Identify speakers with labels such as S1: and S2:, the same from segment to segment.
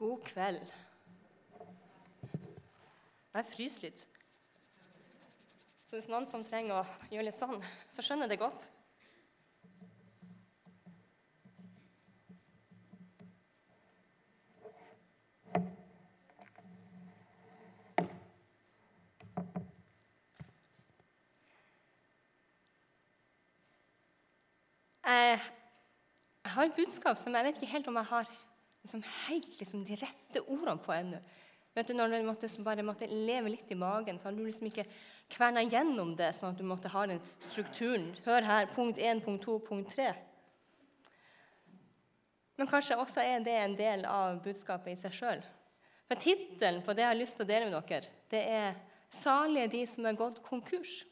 S1: God kveld. Jeg fryser litt. Så hvis noen som trenger å gjøre litt sånn, så skjønner jeg det godt. Jeg, jeg har et budskap som jeg vet ikke helt om jeg har liksom helt liksom, de rette ordene på ennå. Vet du, Når du måtte, bare måtte leve litt i magen, så har du liksom ikke kverna gjennom det, sånn at du måtte ha den strukturen. Hør her, punkt 1, punkt 2, punkt 3. Men kanskje også er det en del av budskapet i seg sjøl. For tittelen på det jeg har lyst til å dele med dere, det er 'Salige de som er gått konkurs'.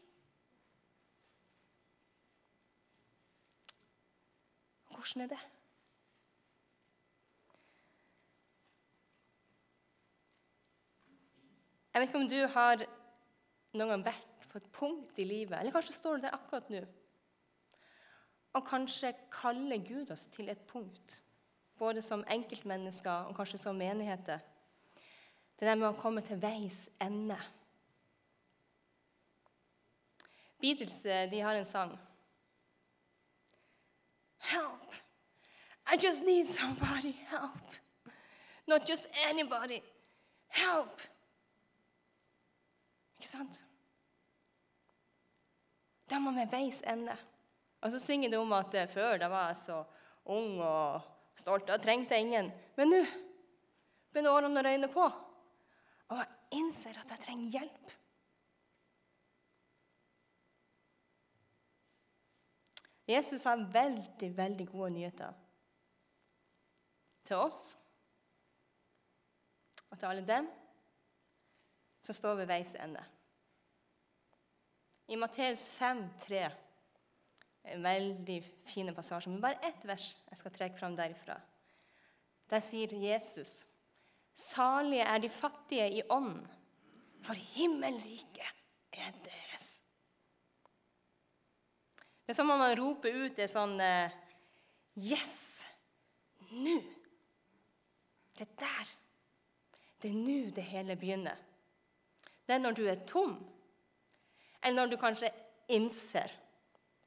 S1: Hvordan er det? Jeg vet ikke om du har noen gang vært på et punkt i livet, eller kanskje står du der akkurat nå, og kanskje kaller Gud oss til et punkt, både som enkeltmennesker og kanskje som menigheter. Det der med å komme til veis ende. Beatles de har en sang. Help! I just need somebody. Help! Not just anybody. Help! Ikke sant? Da må vi veis ende. Og så synger det om at eh, før da var jeg så ung og stolt. Da trengte jeg ingen. Men nå begynner årene å røyne på, og jeg innser at jeg trenger hjelp. Jesus har veldig, veldig gode nyheter til oss og til alle dem som står ved veis ende. I Matteus 5, 3, en veldig fin passasje, men bare ett vers jeg skal trekke fram derifra. Der sier Jesus.: Salige er de fattige i ånd, for himmelriket er deres. Det er som om man roper ut det sånn eh, Yes! Nå! Det er der. Det er nå det hele begynner. Det er når du er tom, eller når du kanskje innser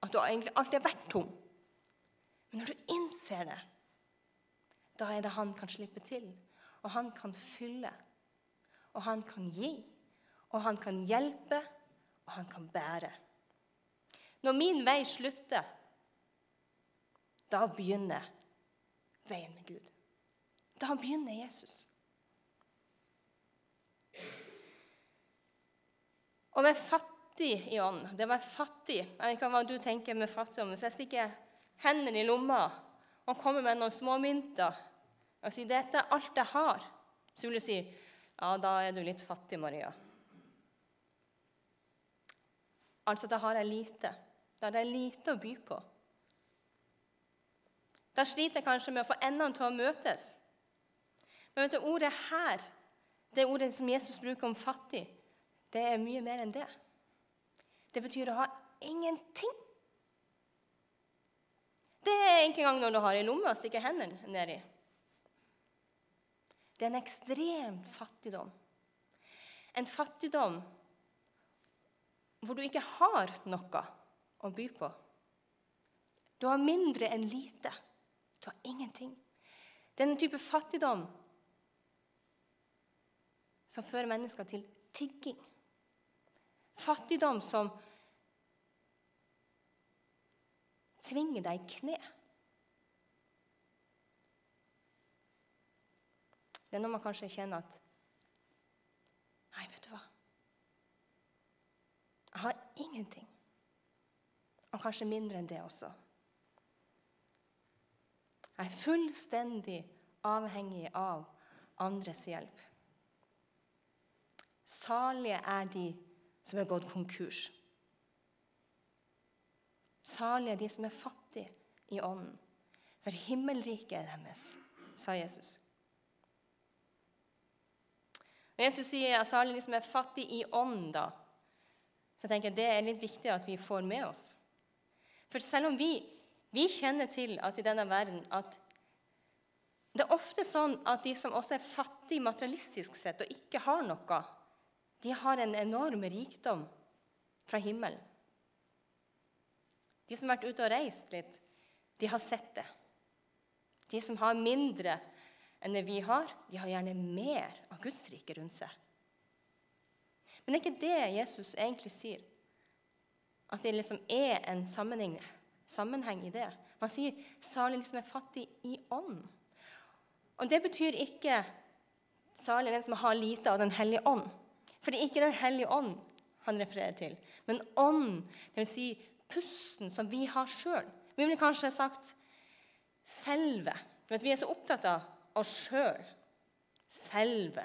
S1: at du egentlig alltid har vært tom. Men når du innser det, da er det han kan slippe til. Og han kan fylle. Og han kan gi. Og han kan hjelpe. Og han kan bære. Når min vei slutter, da begynner veien med Gud. Da begynner Jesus. Å være fattig i ånd, det å være fattig Jeg vet ikke hva du tenker med fattigdom. Hvis jeg stikker hendene i lomma og kommer med noen småmynter og sier 'dette er alt jeg har', så vil du si 'ja, da er du litt fattig, Maria'. Altså, da har jeg lite. Da er det lite å by på. Da sliter jeg kanskje med å få endene til å møtes. Men vet du, ordet her, det ordet som Jesus bruker om fattig, det er mye mer enn det. Det betyr å ha ingenting. Det er ikke engang når du har i lomme og stikker hendene nedi. Det er en ekstrem fattigdom. En fattigdom hvor du ikke har noe å by på. Du har mindre enn lite. Du har ingenting. Det er en type fattigdom som fører mennesker til tigging. Fattigdom som tvinger deg i kne. Det er når man kanskje kjenner at Nei, vet du hva? Jeg har ingenting. Og kanskje mindre enn det også. Jeg er fullstendig avhengig av andres hjelp. Salige er de som er gått konkurs. Salige de som er fattige i ånden, for himmelriket er deres, sa Jesus. Når Jesus sier salige de som er fattige i ånden, da, så tenker jeg det er litt viktig at vi får med oss. For selv om vi, vi kjenner til at i denne verden at Det er ofte sånn at de som også er fattige materialistisk sett og ikke har noe, de har en enorm rikdom fra himmelen. De som har vært ute og reist litt, de har sett det. De som har mindre enn det vi har, de har gjerne mer av Guds rike rundt seg. Men det er ikke det Jesus egentlig sier. At det liksom er en sammenheng, sammenheng i det. Man sier 'salig liksom er fattig i ånd'. Og Det betyr ikke 'salig den som har lite av Den hellige ånd'. For det er ikke Den hellige ånd han refererer til, men ånd, dvs. Si pusten som vi har sjøl. Vi ville kanskje sagt selve. Vi er så opptatt av oss sjøl. Selve.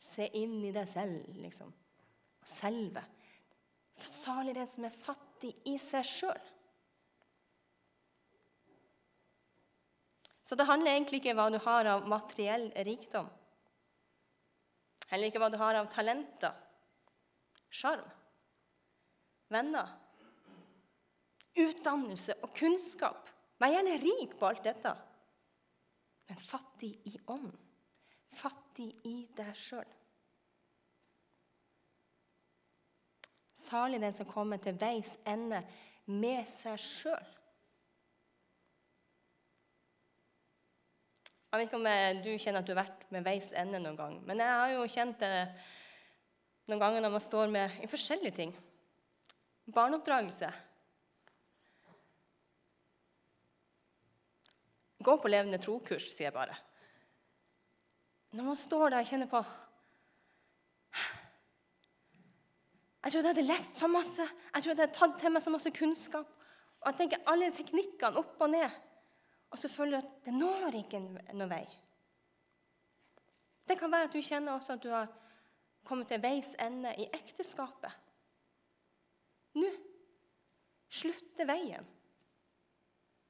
S1: Se inn i deg selv, liksom. Selve. Salig den som er fattig i seg sjøl. Så det handler egentlig ikke om hva du har av materiell rikdom. Heller ikke hva du har av talenter, sjarm, venner, utdannelse og kunnskap. Vær gjerne rik på alt dette, men fattig i ånd. Fattig i deg sjøl. Salig den som kommer til veis ende med seg sjøl. Jeg vet ikke om du kjenner at du har vært med veis ende noen gang. Men jeg har jo kjent det noen ganger når man står med i forskjellige ting. Barneoppdragelse. Gå på levende tro-kurs, sier jeg bare. Når man står der og kjenner på Jeg tror jeg hadde lest så masse, jeg tror jeg hadde tatt til meg så masse kunnskap. Og jeg tenker alle teknikkene opp og ned. Og så føler du at det når ikke noen vei. Det kan være at du kjenner også at du har kommet til veis ende i ekteskapet. Nå slutter veien.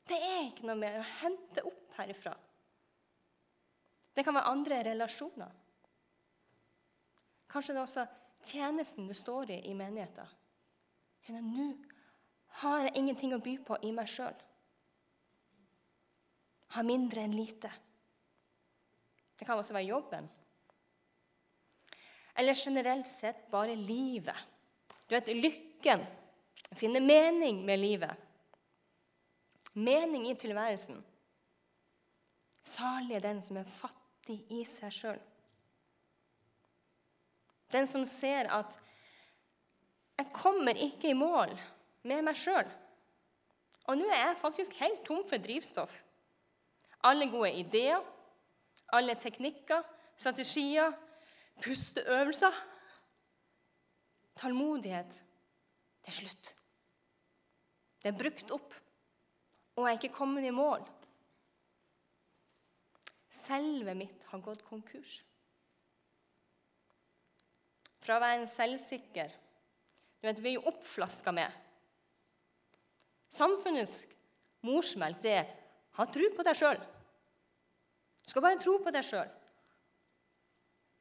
S1: Det er ikke noe mer å hente opp herifra. Det kan være andre relasjoner. Kanskje det er også tjenesten du står i i menigheten. Kjenner nå har jeg ingenting å by på i meg sjøl har mindre enn lite. Det kan også være jobben. Eller generelt sett bare livet. Du vet, lykken. Finne mening med livet. Mening i tilværelsen. Salig er den som er fattig i seg sjøl. Den som ser at 'jeg kommer ikke i mål med meg sjøl'. Og nå er jeg faktisk helt tom for drivstoff. Alle gode ideer, alle teknikker, strategier, pusteøvelser. Tålmodighet. Det er slutt. Det er brukt opp, og jeg er ikke kommet i mål. Selve mitt har gått konkurs. Fra å være en selvsikker du vet, Vi er jo oppflaska med. Samfunnets morsmelk det er ha tro på deg sjøl. Du skal bare tro på deg sjøl.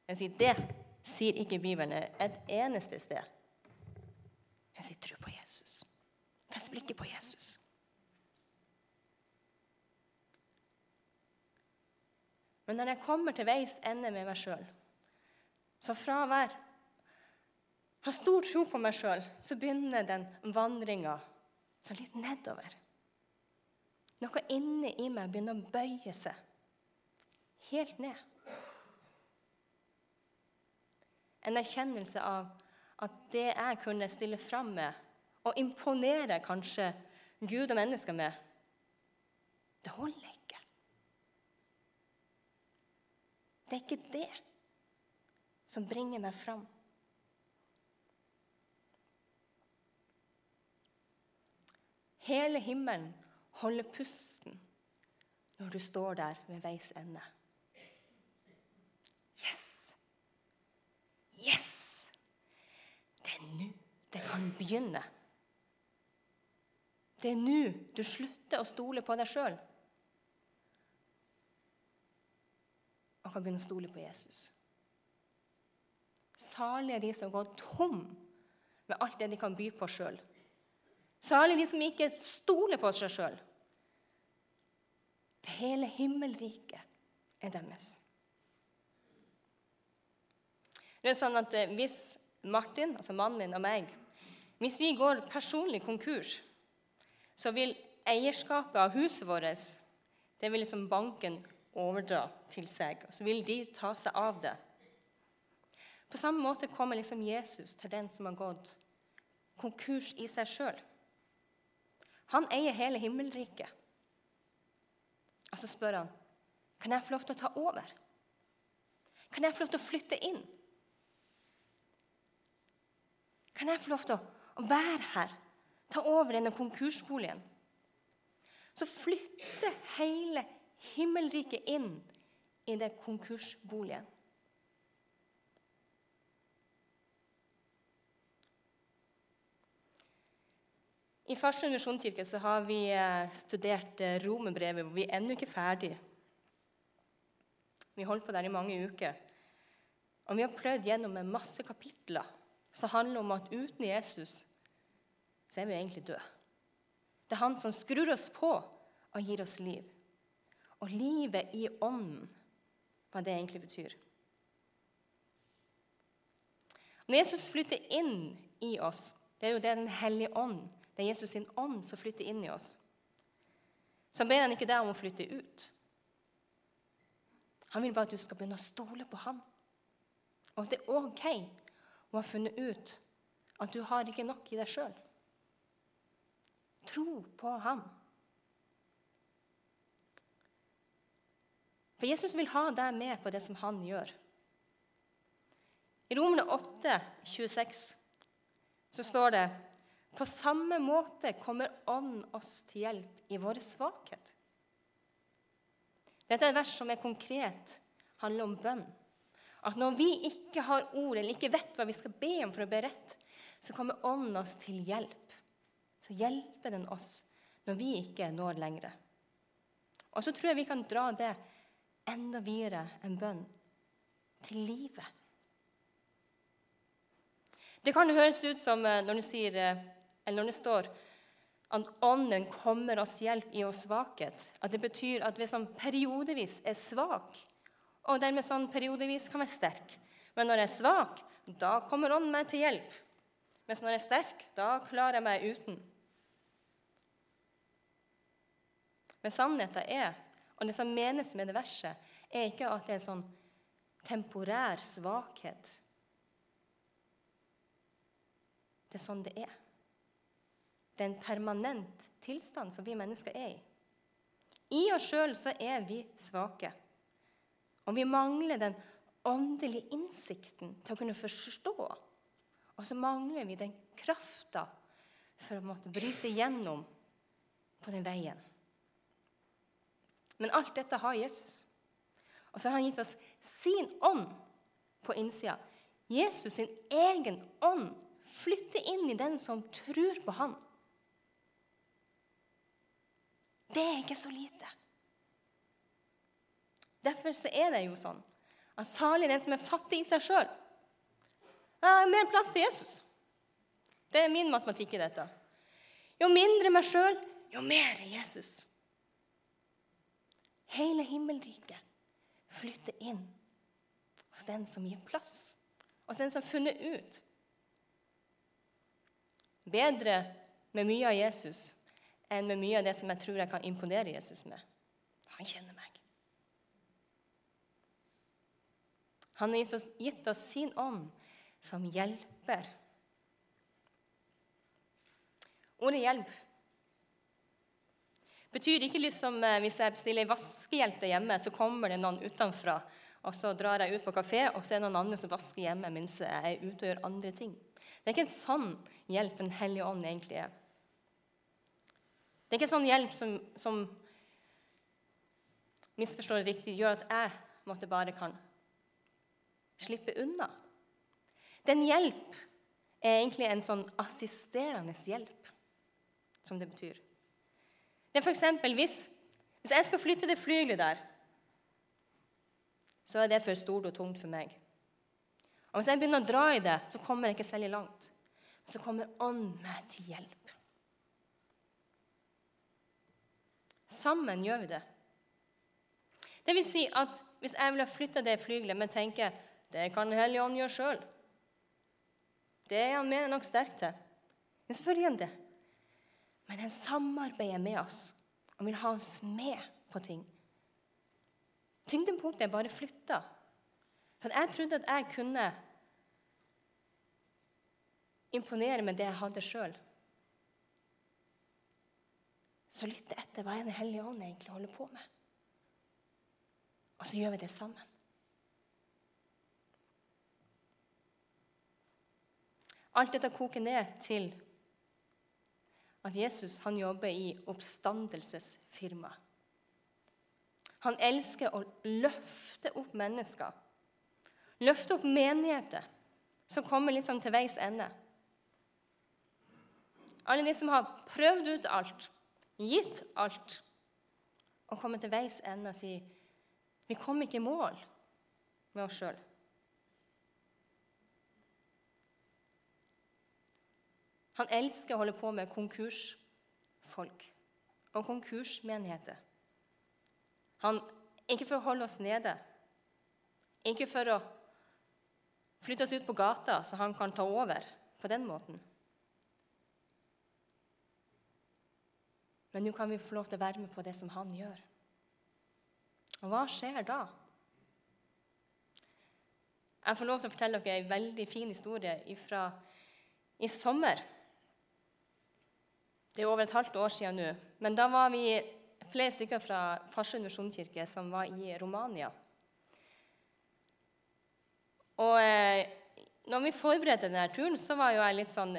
S1: Det sier ikke Bibelen et eneste sted. Jeg sier tro på Jesus. Fest blikket på Jesus. Men når jeg kommer til veis ende med meg sjøl, så fra være ha stor tro på meg sjøl, så begynner den vandringa så litt nedover. Noe inni i meg begynner å bøye seg helt ned. En erkjennelse av at det jeg kunne stille fram med, og imponere kanskje Gud og mennesker med, det holder ikke. Det er ikke det som bringer meg fram. Hele himmelen holder pusten når du står der ved veis ende. Yes! Yes! Det er nå det kan begynne. Det er nå du slutter å stole på deg sjøl og kan begynne å stole på Jesus. Salige de som går tom med alt det de kan by på sjøl. Salige de som ikke stoler på seg sjøl. Hele himmelriket er deres. Det er sånn at eh, Hvis Martin, altså mannen min og meg, hvis vi går personlig konkurs, så vil eierskapet av huset vårt det vil liksom banken overdra til seg. Og så vil de ta seg av det. På samme måte kommer liksom Jesus til den som har gått konkurs i seg sjøl. Han eier hele himmelriket. Og så spør han kan jeg få lov til å ta over. Kan jeg få lov til å flytte inn? Kan jeg få lov til å være her, ta over denne konkursboligen? Så flytter hele himmelriket inn i den konkursboligen. I Farsund misjonskirke har vi eh, studert eh, romerbrevet, hvor vi er ennå ikke ferdig. Vi holdt på der i mange uker. Og vi har prøvd gjennom en masse kapitler som handler om at uten Jesus så er vi egentlig døde. Det er han som skrur oss på og gir oss liv. Og livet i ånden, hva det egentlig betyr. Når Jesus flytter inn i oss, det er jo det Den hellige ånd det er Jesus sin ånd som flytter inn i oss. Så ber han ikke deg om å flytte ut. Han vil bare at du skal begynne å stole på ham. Og at det er OK å har funnet ut at du har ikke nok i deg sjøl. Tro på ham. For Jesus vil ha deg med på det som han gjør. I Romerne 8, 26 så står det på samme måte kommer Ånden oss til hjelp i vår svakhet. Dette er et vers som er konkret, handler om bønn. At når vi ikke har ord eller ikke vet hva vi skal be om for å be rett, så kommer Ånden oss til hjelp. Så hjelper den oss når vi ikke når lenger. Og så tror jeg vi kan dra det enda videre enn bønn til livet. Det kan høres ut som eh, når det, sier eh, når det står at Ånden kommer oss hjelp i vår svakhet, at det betyr at vi som periodevis er svak, og dermed sånn periodevis kan være sterk. Men når jeg er svak, da kommer Ånden meg til hjelp. Mens når jeg er sterk, da klarer jeg meg uten. Men sannheten er, og det som menes med det verset, er ikke at det er sånn temporær svakhet. Det er sånn det er. Det er en permanent tilstand som vi mennesker er i. I oss sjøl så er vi svake. Og vi mangler den åndelige innsikten til å kunne forstå. Og så mangler vi den krafta for å måtte bryte gjennom på den veien. Men alt dette har Jesus. Og så har han gitt oss sin ånd på innsida. Jesus sin egen ånd flytter inn i den som tror på han. Det er ikke så lite. Derfor er det jo sånn at salig den som er fattig i seg sjøl, mer plass til Jesus. Det er min matematikk i dette. Jo mindre meg sjøl, jo mer er Jesus. Hele himmelriket flytter inn hos den som gir plass, hos den som har funnet ut. Bedre med mye av Jesus enn med mye av det som jeg tror jeg kan imponere Jesus med. Han kjenner meg. Han har gitt oss sin ånd som hjelper. Ordet 'hjelp' betyr ikke liksom eh, hvis jeg bestiller vaskehjelp der hjemme, så kommer det noen utenfra, og så drar jeg ut på kafé, og så er det noen andre som vasker hjemme mens jeg er ute og gjør andre ting. Det er ikke en sånn hjelp Den hellige ånd egentlig er. Det er ikke sånn hjelp som, som misforstår det riktig, gjør at jeg måtte bare kan slippe unna. Den hjelp er egentlig en sånn assisterende hjelp, som det betyr. Det er f.eks. Hvis, hvis jeg skal flytte det flygelet der, så er det for stort og tungt for meg. Og Hvis jeg begynner å dra i det, så kommer jeg ikke særlig langt. Så kommer Ånd meg til hjelp. Sammen gjør vi det. Det vil si at hvis jeg ville flytta det flygelet, men tenker det kan Den hellige ånd gjøre sjøl Det er han mer enn nok sterk til. Men selvfølgelig er han det. Men han samarbeider med oss og vil ha oss med på ting. Tyngdepunktet er bare flytta. For jeg trodde at jeg kunne imponere med det jeg hadde sjøl. Så lytte etter hva Den hellige ånd egentlig holder på med. Og så gjør vi det sammen. Alt dette koker ned til at Jesus han jobber i oppstandelsesfirma. Han elsker å løfte opp mennesker. Løfte opp menigheter som kommer litt sånn til veis ende. Alle de som har prøvd ut alt, gitt alt, og kommer til veis ende og sier vi kom ikke i mål med oss sjøl. Han elsker å holde på med konkursfolk og konkursmenigheter. Han, ikke for å holde oss nede, ikke for å flytte oss ut på gata så han kan ta over på den måten. Men nå kan vi få lov til å være med på det som han gjør. Og hva skjer da? Jeg får lov til å fortelle dere en veldig fin historie fra i sommer. Det er over et halvt år siden nå. Men da var vi flere stykker fra Farsund misjonskirke som var i Romania. Og eh, når vi forberedte denne turen, så var jo jeg litt sånn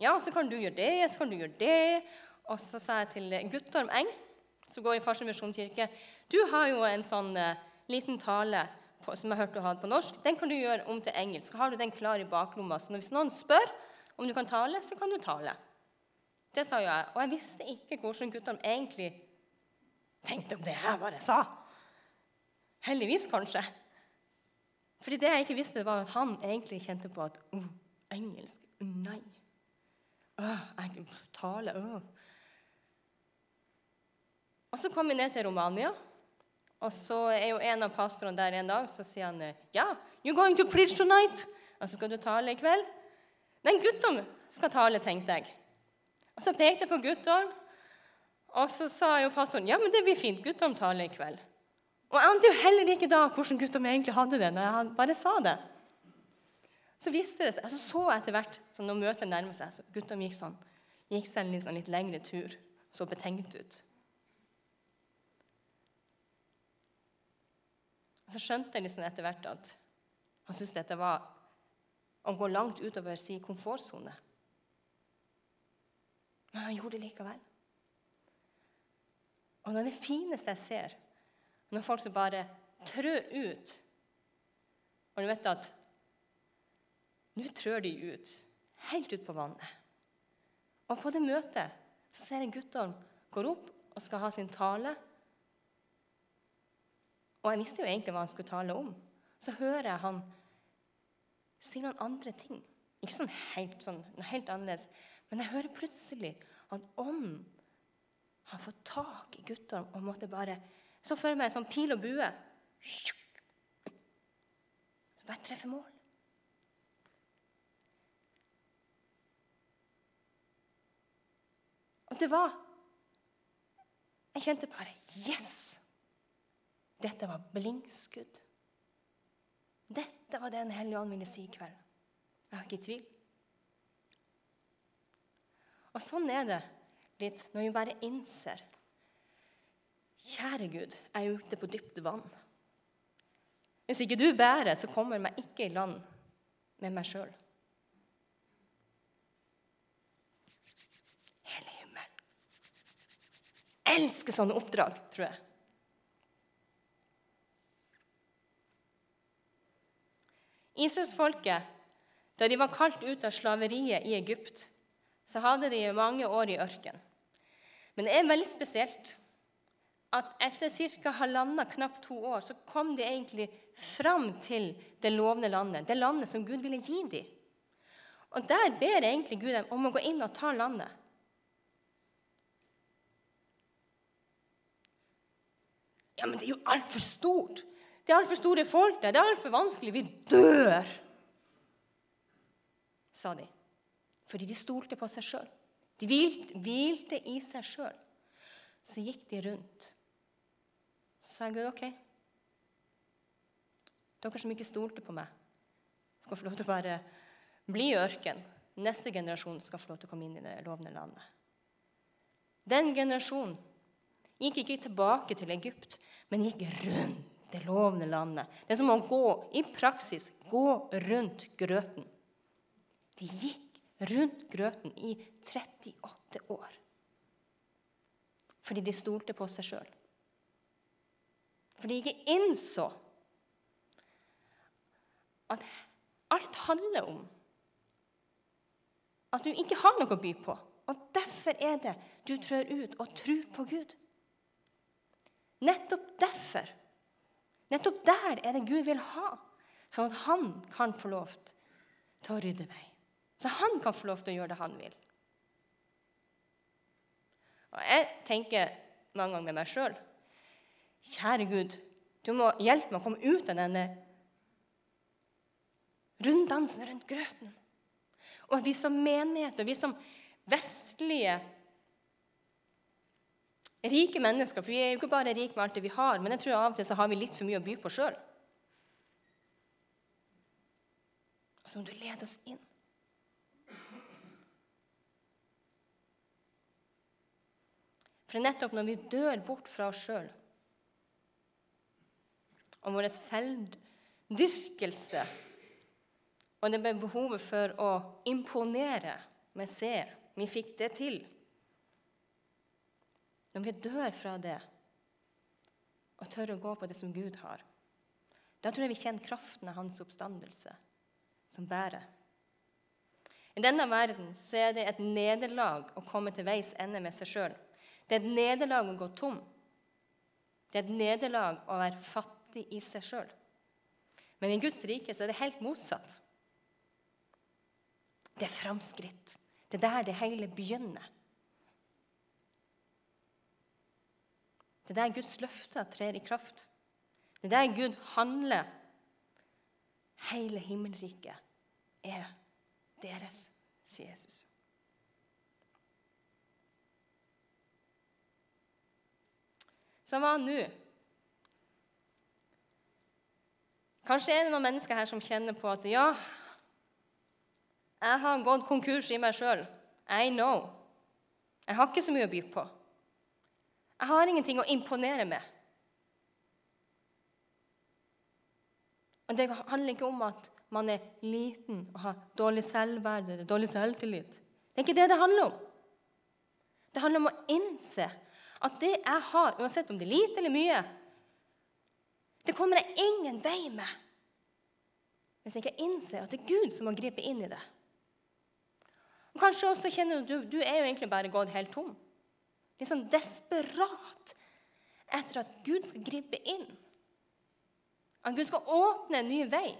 S1: Ja, så kan du gjøre det, så kan du gjøre det. Og så sa jeg til Guttorm Eng, som går i Farsund misjonskirke, du har jo en sånn eh, liten tale på, som jeg har hørt du hadde på norsk. Den kan du gjøre om til engelsk. Har du den klar i baklomma. Så hvis noen spør om du kan tale, så kan du tale. Det sa jo jeg. Og jeg visste ikke hvordan guttene egentlig tenkte om det jeg bare sa. Heldigvis, kanskje. Fordi det jeg ikke visste, var at han egentlig kjente på at oh, engelsk Nei. Åh, jeg taler åh. Og Så kom vi ned til Romania. Og så er jo en av pastorene der en dag, så sier han ja, you're going to preach tonight. Og så skal du tale i kveld? Den gutten skal tale, tenkte jeg. Så pekte jeg på Guttorm, og så sa jo pastoren ja, men det blir fint. Guttorm taler i kveld. Og Jeg ante jo heller ikke da hvordan Guttorm egentlig hadde det. når jeg bare sa det. Så visste det seg, altså så etter hvert som når møtet nærmet seg, så Guttorm gikk sånn, gikk seg en litt, sånn litt lengre tur. Så betenkt ut. Og Så skjønte jeg liksom etter hvert at han syntes dette var å gå langt utover sin komfortsone. Men han gjorde det likevel. Og det er det fineste jeg ser, når folk som bare trør ut Og du vet at nå trør de ut, helt ut på vannet. Og på det møtet så ser jeg Guttorm går opp og skal ha sin tale. Og jeg visste jo egentlig hva han skulle tale om. Så hører jeg han si noen andre ting. Ikke sånn helt, sånn, helt annerledes. Men jeg hører plutselig at ånden har fått tak i Guttorm og måtte bare Så for meg en sånn pil og bue. Så bare treffer mål. Og det var Jeg kjente bare Yes! Dette var blinkskudd. Dette var det Den hellige ånd ville si i kveld. Jeg har ikke i tvil. Og sånn er det litt når vi bare innser Kjære Gud, jeg er ute på dypt vann. Hvis ikke du bærer, så kommer meg ikke i land med meg sjøl. Hele himmelen. Elsker sånne oppdrag, tror jeg. Israelsfolket, da de var kalt ut av slaveriet i Egypt, så hadde de mange år i ørken. Men det er veldig spesielt at etter ca. halvannet, knapt to år, så kom de egentlig fram til det lovende landet, det landet som Gud ville gi dem. Og der ber egentlig Gud dem om å gå inn og ta landet. Ja, men det er jo altfor stort. Det er altfor store folk der. Det er altfor vanskelig. Vi dør, sa de. Fordi de stolte på seg sjøl. De hvilte i seg sjøl. Så gikk de rundt. Så sa Gud OK. Dere som ikke stolte på meg, skal få lov til å bare bli i ørkenen. Neste generasjon skal få lov til å komme inn i det lovende landet. Den generasjonen gikk ikke tilbake til Egypt, men gikk rundt det lovende landet. Det er som å gå i praksis gå rundt grøten. De gikk rundt grøten i 38 år. Fordi de stolte på seg sjøl. Fordi de ikke innså at alt handler om at du ikke har noe å by på. Og derfor er det du trør ut og tror på Gud. Nettopp derfor. Nettopp der er det Gud vil ha, sånn at han kan få lov til å rydde vei. Så han kan få lov til å gjøre det han vil. Og Jeg tenker mange ganger med meg sjøl Kjære Gud, du må hjelpe meg å komme ut av denne runddansen rundt grøten. Og at vi som menighet og vi som vestlige rike mennesker For vi er jo ikke bare rike med alt det vi har, men jeg tror av og til så har vi litt for mye å by på sjøl. Så må du lede oss inn. For det er nettopp når vi dør bort fra oss sjøl og vår selvdyrkelse og det ble behovet for å imponere med se. Vi fikk det til. Når vi dør fra det og tør å gå på det som Gud har, da tror jeg vi kjenner kraften av hans oppstandelse som bærer. I denne verden så er det et nederlag å komme til veis ende med seg sjøl. Det er et nederlag å gå tom. Det er et nederlag å være fattig i seg sjøl. Men i Guds rike så er det helt motsatt. Det er framskritt. Det er der det hele begynner. Det er der Guds løfter trer i kraft. Det er der Gud handler. Hele himmelriket er deres, sier Jesus. Så hva nå? Kanskje er det noen mennesker her som kjenner på at ja, jeg har gått konkurs i meg sjøl. I know. Jeg har ikke så mye å by på. Jeg har ingenting å imponere med. Og Det handler ikke om at man er liten og har dårlig selvverd eller dårlig selvtillit. Det er ikke det det handler om. Det handler om å innse at det jeg har, uansett om det er lite eller mye, det kommer jeg ingen vei med hvis jeg ikke innser at det er Gud som må gripe inn i det. Og Kanskje også kjenner du du er jo egentlig bare gått helt tom. Litt sånn desperat etter at Gud skal gripe inn. At Gud skal åpne en ny vei.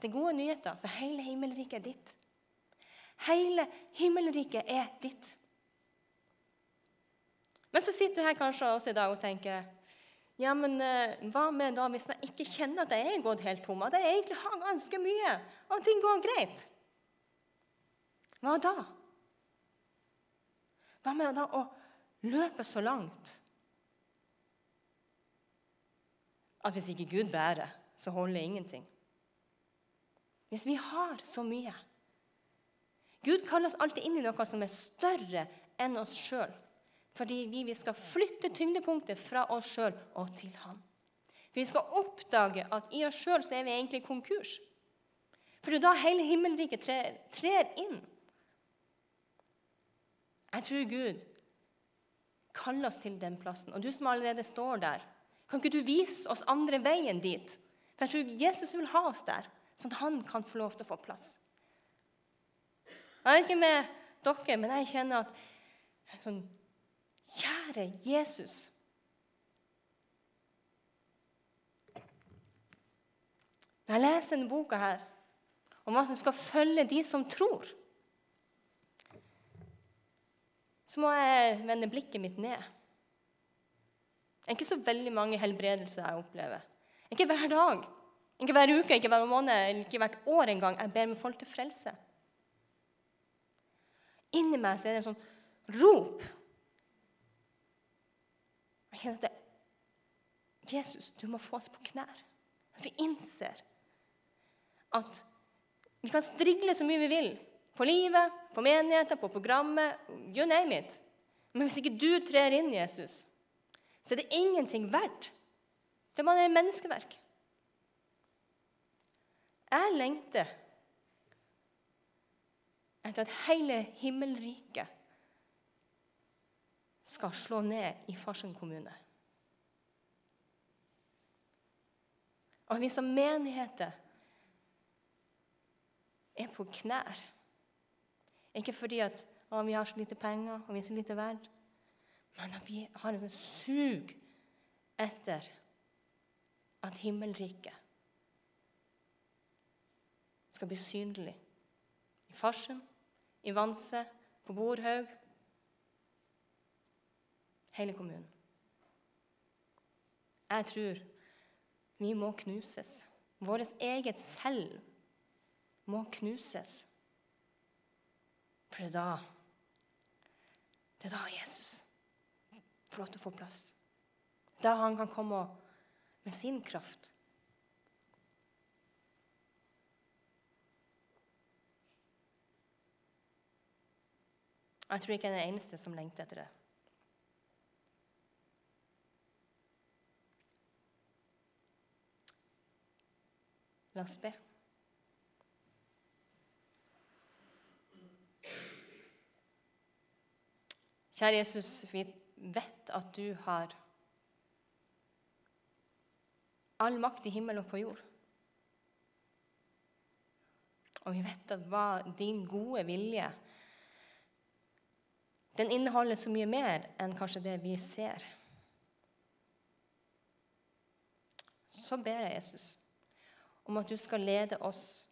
S1: Det er gode nyheter, for hele himmelriket er ditt. Hele himmelriket er ditt. Men så sitter du her kanskje også i dag og tenker ja, men eh, hva med da hvis jeg ikke kjenner at jeg er gått helt tom? At jeg egentlig har ganske mye, og ting går greit? Hva da? Hva med da å løpe så langt at hvis ikke Gud bærer, så holder ingenting? Hvis vi har så mye Gud kaller oss alltid inn i noe som er større enn oss sjøl. Fordi vi skal flytte tyngdepunktet fra oss sjøl og til Han. Vi skal oppdage at i oss sjøl er vi egentlig konkurs. For det er da hele himmelriket trer, trer inn. Jeg tror Gud kaller oss til den plassen. Og du som allerede står der, kan ikke du vise oss andre veien dit? For jeg tror Jesus vil ha oss der, sånn at han kan få lov til å få plass. Jeg vet ikke med dere, men jeg kjenner at sånn Kjære Jesus. Når jeg leser denne boka her, om hva som skal følge de som tror, så må jeg vende blikket mitt ned. Det er ikke så veldig mange helbredelser jeg opplever. Ikke hver dag, ikke hver uke, ikke hver måned, ikke hvert år engang. Jeg ber med folk til frelse. Inni meg så er det en sånn rop. Jeg kjenner at det, Jesus, du må få oss på knær. At vi innser at vi kan strigle så mye vi vil. På livet, på menigheten, på programmet. You name it. Men hvis ikke du trer inn, Jesus, så er det ingenting verdt. Det er bare menneskeverk. Jeg lengter etter at hele himmelriket skal slå ned i Farsund kommune. Og at vi som menigheter er på knær. Ikke fordi at å, vi har så lite penger og vi er så lite verd, men at vi har et sug etter at himmelriket skal bli synlig i Farsund, i Vanse, på Borhaug hele kommunen. Jeg tror vi må knuses. Vårt eget selv må knuses. For det er da Det er da Jesus får lov til å få plass. Da han kan komme med sin kraft. Jeg tror ikke jeg er den eneste som lengter etter det. La oss be. Kjære Jesus, vi vet at du har all makt i himmel og på jord. Og vi vet at hva din gode vilje den inneholder så mye mer enn kanskje det vi ser. Så ber jeg Jesus om at du skal lede oss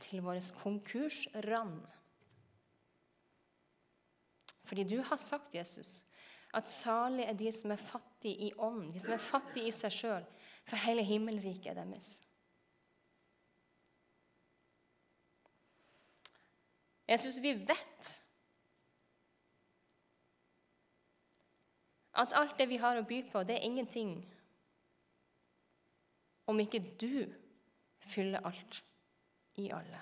S1: til vår konkursrand. Fordi du har sagt, Jesus, at salig er de som er fattige i ånd, de som er fattige i seg sjøl, for hele himmelriket er deres. Jesus, vi vet at alt det vi har å by på, det er ingenting om ikke du fyller alt i alle.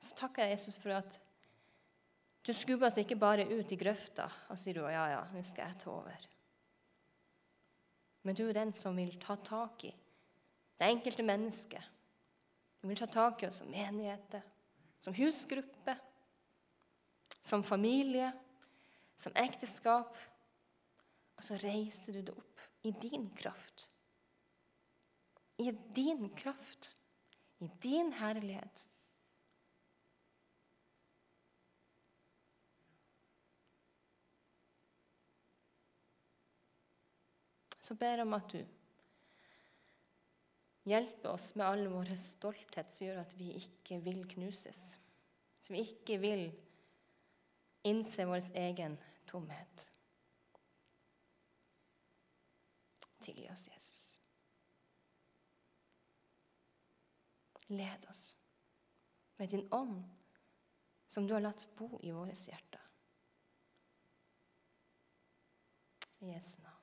S1: Så takker jeg Jesus for at du skubber oss ikke bare ut i grøfta og sier du, ja, ja, nå skal jeg ta over. Men du er den som vil ta tak i det enkelte mennesket. Du vil ta tak i oss som menigheter, som husgruppe, som familie, som ekteskap. Og så reiser du det opp i din kraft. I din kraft, i din herlighet. Så ber jeg om at du hjelper oss med all vår stolthet som gjør at vi ikke vil knuses. Vi ikke vil innse vår egen tomhet. Tilgi oss, Jesus. Led oss med din ånd, som du har latt bo i våre hjerter. I Jesu navn.